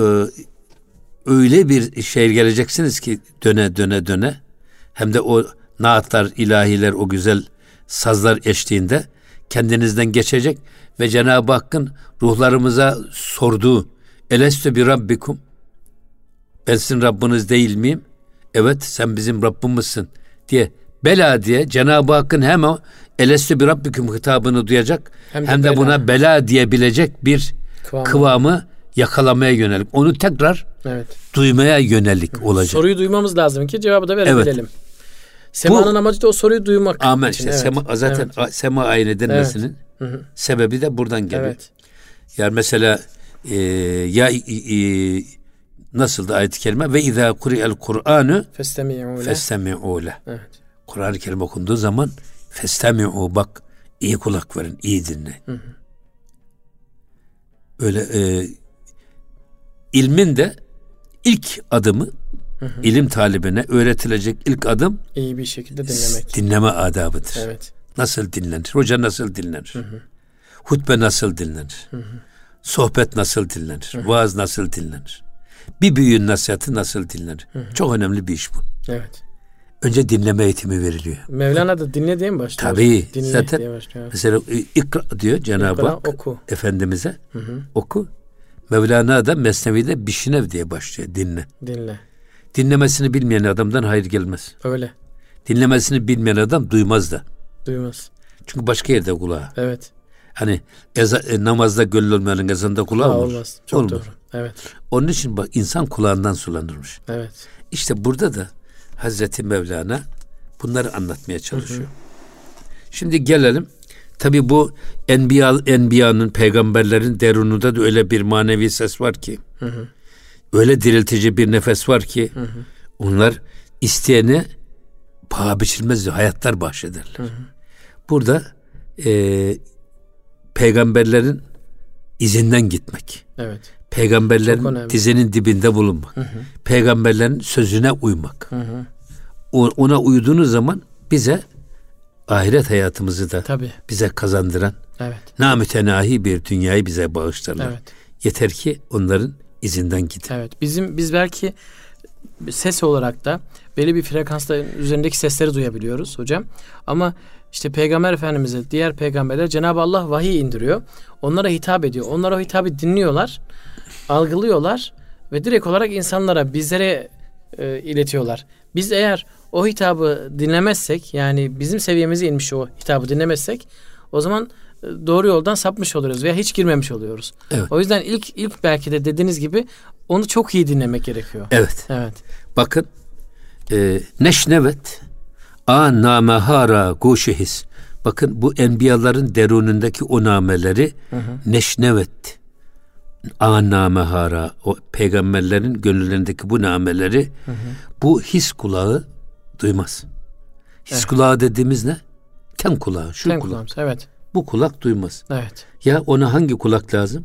öyle bir şey geleceksiniz ki döne döne döne hem de o naatlar, ilahiler, o güzel sazlar eşliğinde kendinizden geçecek ve Cenab-ı Hakk'ın ruhlarımıza sorduğu Elestü bir Rabbikum ben sizin Rabbiniz değil miyim? Evet sen bizim Rabbimizsin diye bela diye Cenab-ı Hakk'ın hem o elestü bir rabbiküm hitabını duyacak hem de, hem de bela. buna bela diyebilecek bir kıvamı. kıvamı yakalamaya yönelik. Onu tekrar evet. duymaya yönelik olacak. Soruyu duymamız lazım ki cevabı da verebilelim. Evet. Sema'nın Bu, amacı da o soruyu duymak. Amen için. işte evet. sema, zaten evet. sema ayini denmesinin evet. sebebi de buradan geliyor. Evet. Yani mesela e, ya e, nasıldı ayet-i kerime ve izâ kuri'el Kur'anu festemi'û le. Evet. Kur'an-ı Kerim okunduğu zaman festemi'u bak iyi kulak verin, iyi dinle. Hı hı. Öyle e, ilmin de ilk adımı hı hı. ilim talibine öğretilecek ilk adım iyi bir şekilde dinlemek. Dinleme adabıdır. Evet. Nasıl dinlenir? Hoca nasıl dinlenir? Hı hı. Hutbe nasıl dinlenir? Hı hı. Sohbet nasıl dinlenir? Hı hı. Vaaz nasıl dinlenir? Bir büyüğün nasihatı nasıl dinlenir? Hı hı. Çok önemli bir iş bu. Evet. Önce dinleme eğitimi veriliyor. Mevlana da dinle diye mi başlıyor? Tabii. Dinle Zaten diye başlıyor. mesela ikra diyor Cenab-ı Hak oku. Efendimiz'e hı hı. oku. Mevlana da Mesnevi'de Bişinev diye başlıyor. Dinle. Dinle. Dinlemesini bilmeyen adamdan hayır gelmez. Öyle. Dinlemesini bilmeyen adam duymaz da. Duymaz. Çünkü başka yerde kulağı. Evet. Hani eza, e, namazda gönül olmayanın ezanda kulağı olur. Olmaz. Çok Olmaz. doğru. Evet. Onun için bak insan kulağından sulanırmış. Evet. İşte burada da Hazreti Mevlana bunları anlatmaya çalışıyor. Hı hı. Şimdi gelelim. Tabi bu enbiya, enbiyanın, peygamberlerin derununda da öyle bir manevi ses var ki, hı hı. Öyle diriltici bir nefes var ki, hı hı. onlar isteyene paha biçilmez hayatlar bahşederler. Hı hı. Burada e, peygamberlerin izinden gitmek. Evet. Peygamberlerin dizinin dibinde bulunmak. Hı hı. Peygamberlerin sözüne uymak. Hı hı. ona uyduğunuz zaman bize ahiret hayatımızı da Tabii. bize kazandıran Evet. namütenahi bir dünyayı bize bağışlarlar. Evet. Yeter ki onların izinden gidin. Evet. Bizim biz belki ses olarak da belli bir frekansta üzerindeki sesleri duyabiliyoruz hocam. Ama işte Peygamber Efendimiz'e diğer peygamberler Cenab-ı Allah vahiy indiriyor. Onlara hitap ediyor. Onlar o hitabı dinliyorlar, algılıyorlar ve direkt olarak insanlara, bizlere e, iletiyorlar. Biz eğer o hitabı dinlemezsek yani bizim seviyemize inmiş o hitabı dinlemezsek o zaman doğru yoldan sapmış oluyoruz veya hiç girmemiş oluyoruz. Evet. O yüzden ilk ilk belki de dediğiniz gibi onu çok iyi dinlemek gerekiyor. Evet. Evet. Bakın e, neşnevet a namehara guşihis. Bakın bu enbiyaların derunundaki o nameleri neşnevet a namehara o peygamberlerin gönüllerindeki bu nameleri bu his kulağı duymaz. His Evet. kulağı dediğimiz ne? Ten kulağı, şu Ten kulak. kulağımız. Evet. Bu kulak duymaz. Evet. Ya ona hangi kulak lazım?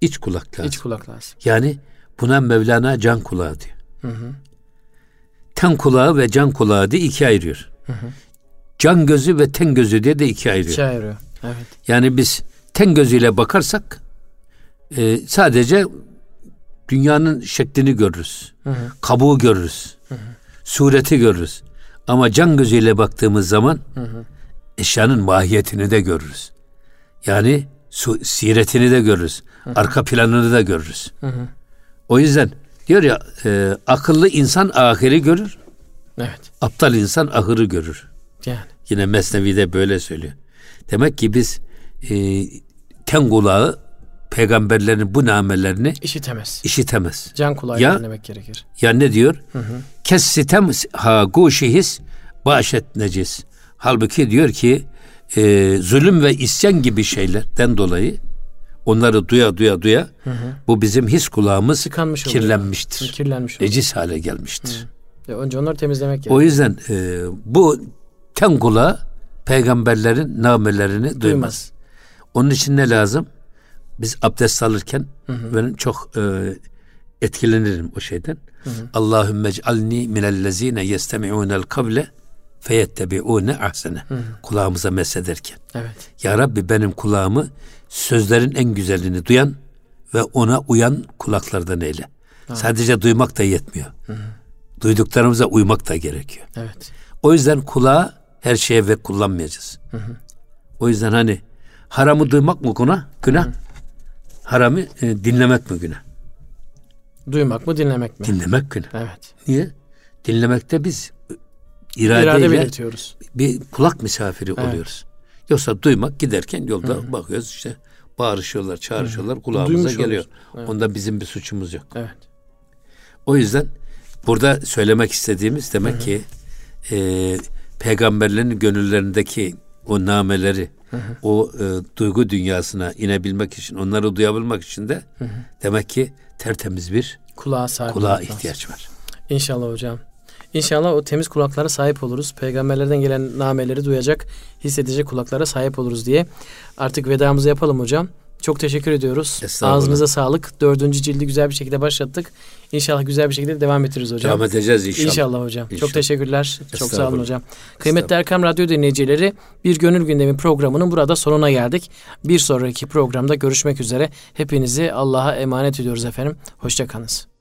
İç kulak lazım. İç kulak lazım. Yani buna Mevlana can kulağı diyor. Hı hı. Ten kulağı ve can kulağı diye ikiye ayırıyor. Can gözü ve ten gözü diye de ikiye ayırıyor. İçe ayırıyor. Evet. Yani biz ten gözüyle bakarsak e, sadece dünyanın şeklini görürüz. Hı hı. Kabuğu görürüz. Sureti görürüz. Ama can gözüyle baktığımız zaman eşyanın mahiyetini de görürüz. Yani su, siretini de görürüz. Arka planını da görürüz. Hı hı. O yüzden diyor ya e, akıllı insan ahiri görür. Evet. Aptal insan ahırı görür. Yani. Yine Mesnevi'de böyle söylüyor. Demek ki biz e, ten kulağı peygamberlerin bu namelerini İşitemez. işitemez. Can kulağıyla Ya- dinlemek gerekir. Ya ne diyor? Kes sitem ha guşihis başet necis. Halbuki diyor ki e, zulüm ve isyan gibi şeylerden dolayı onları duya duya duya bu bizim his kulağımız Tıkanmış oluyor. kirlenmiştir. Kirlenmiş oluyor. Necis hale gelmiştir. Ya Önce onları temizlemek O gerekiyor. yüzden e, bu ten kulağı peygamberlerin namelerini duymaz. Duymaz. Onun için ne lazım? Biz abdest alırken ben çok e, etkilenirim o şeyden. Allahümme ec'alni minellezine yestemi'unel kavle feyettebi'une ahsene. Kulağımıza mesederken. Evet. Ya Rabbi benim kulağımı sözlerin en güzelini duyan ve ona uyan kulaklardan eyle. Sadece duymak da yetmiyor. Duyduklarımıza uymak da gerekiyor. Evet. O yüzden kulağı her şeye ve kullanmayacağız. O yüzden hani haramı duymak mı günah? Günah. Haramı e, dinlemek mi günah? Duymak mı dinlemek mi? Dinlemek günah. Evet. Niye? Dinlemekte biz e, İrade iradeyle belirtiyoruz. bir kulak misafiri Evet. oluyoruz. Yoksa duymak giderken yolda bakıyoruz işte bağırışıyorlar, çağrışıyorlar kulağımıza Duymuş geliyor. Evet. Onda bizim bir suçumuz yok. Evet. O yüzden burada söylemek istediğimiz demek ki e, peygamberlerin gönüllerindeki o nameleri, o e, duygu dünyasına inebilmek için, onları duyabilmek için de demek ki tertemiz bir Kulağa kulağa ihtiyaç var. İnşallah hocam. İnşallah o temiz kulaklara sahip oluruz. Peygamberlerden gelen nameleri duyacak, hissedecek kulaklara sahip oluruz diye. Artık vedamızı yapalım hocam. Çok teşekkür ediyoruz. Ağzınıza sağlık. Dördüncü cildi güzel bir şekilde başlattık. İnşallah güzel bir şekilde devam ettiririz hocam. Devam edeceğiz inşallah. İnşallah hocam. İnşallah. Çok teşekkürler. Çok sağ olun hocam. Kıymetli Erkam Radyo dinleyicileri bir gönül gündemi programının burada sonuna geldik. Bir sonraki programda görüşmek üzere. Hepinizi Allah'a emanet ediyoruz efendim. Hoşçakalınız.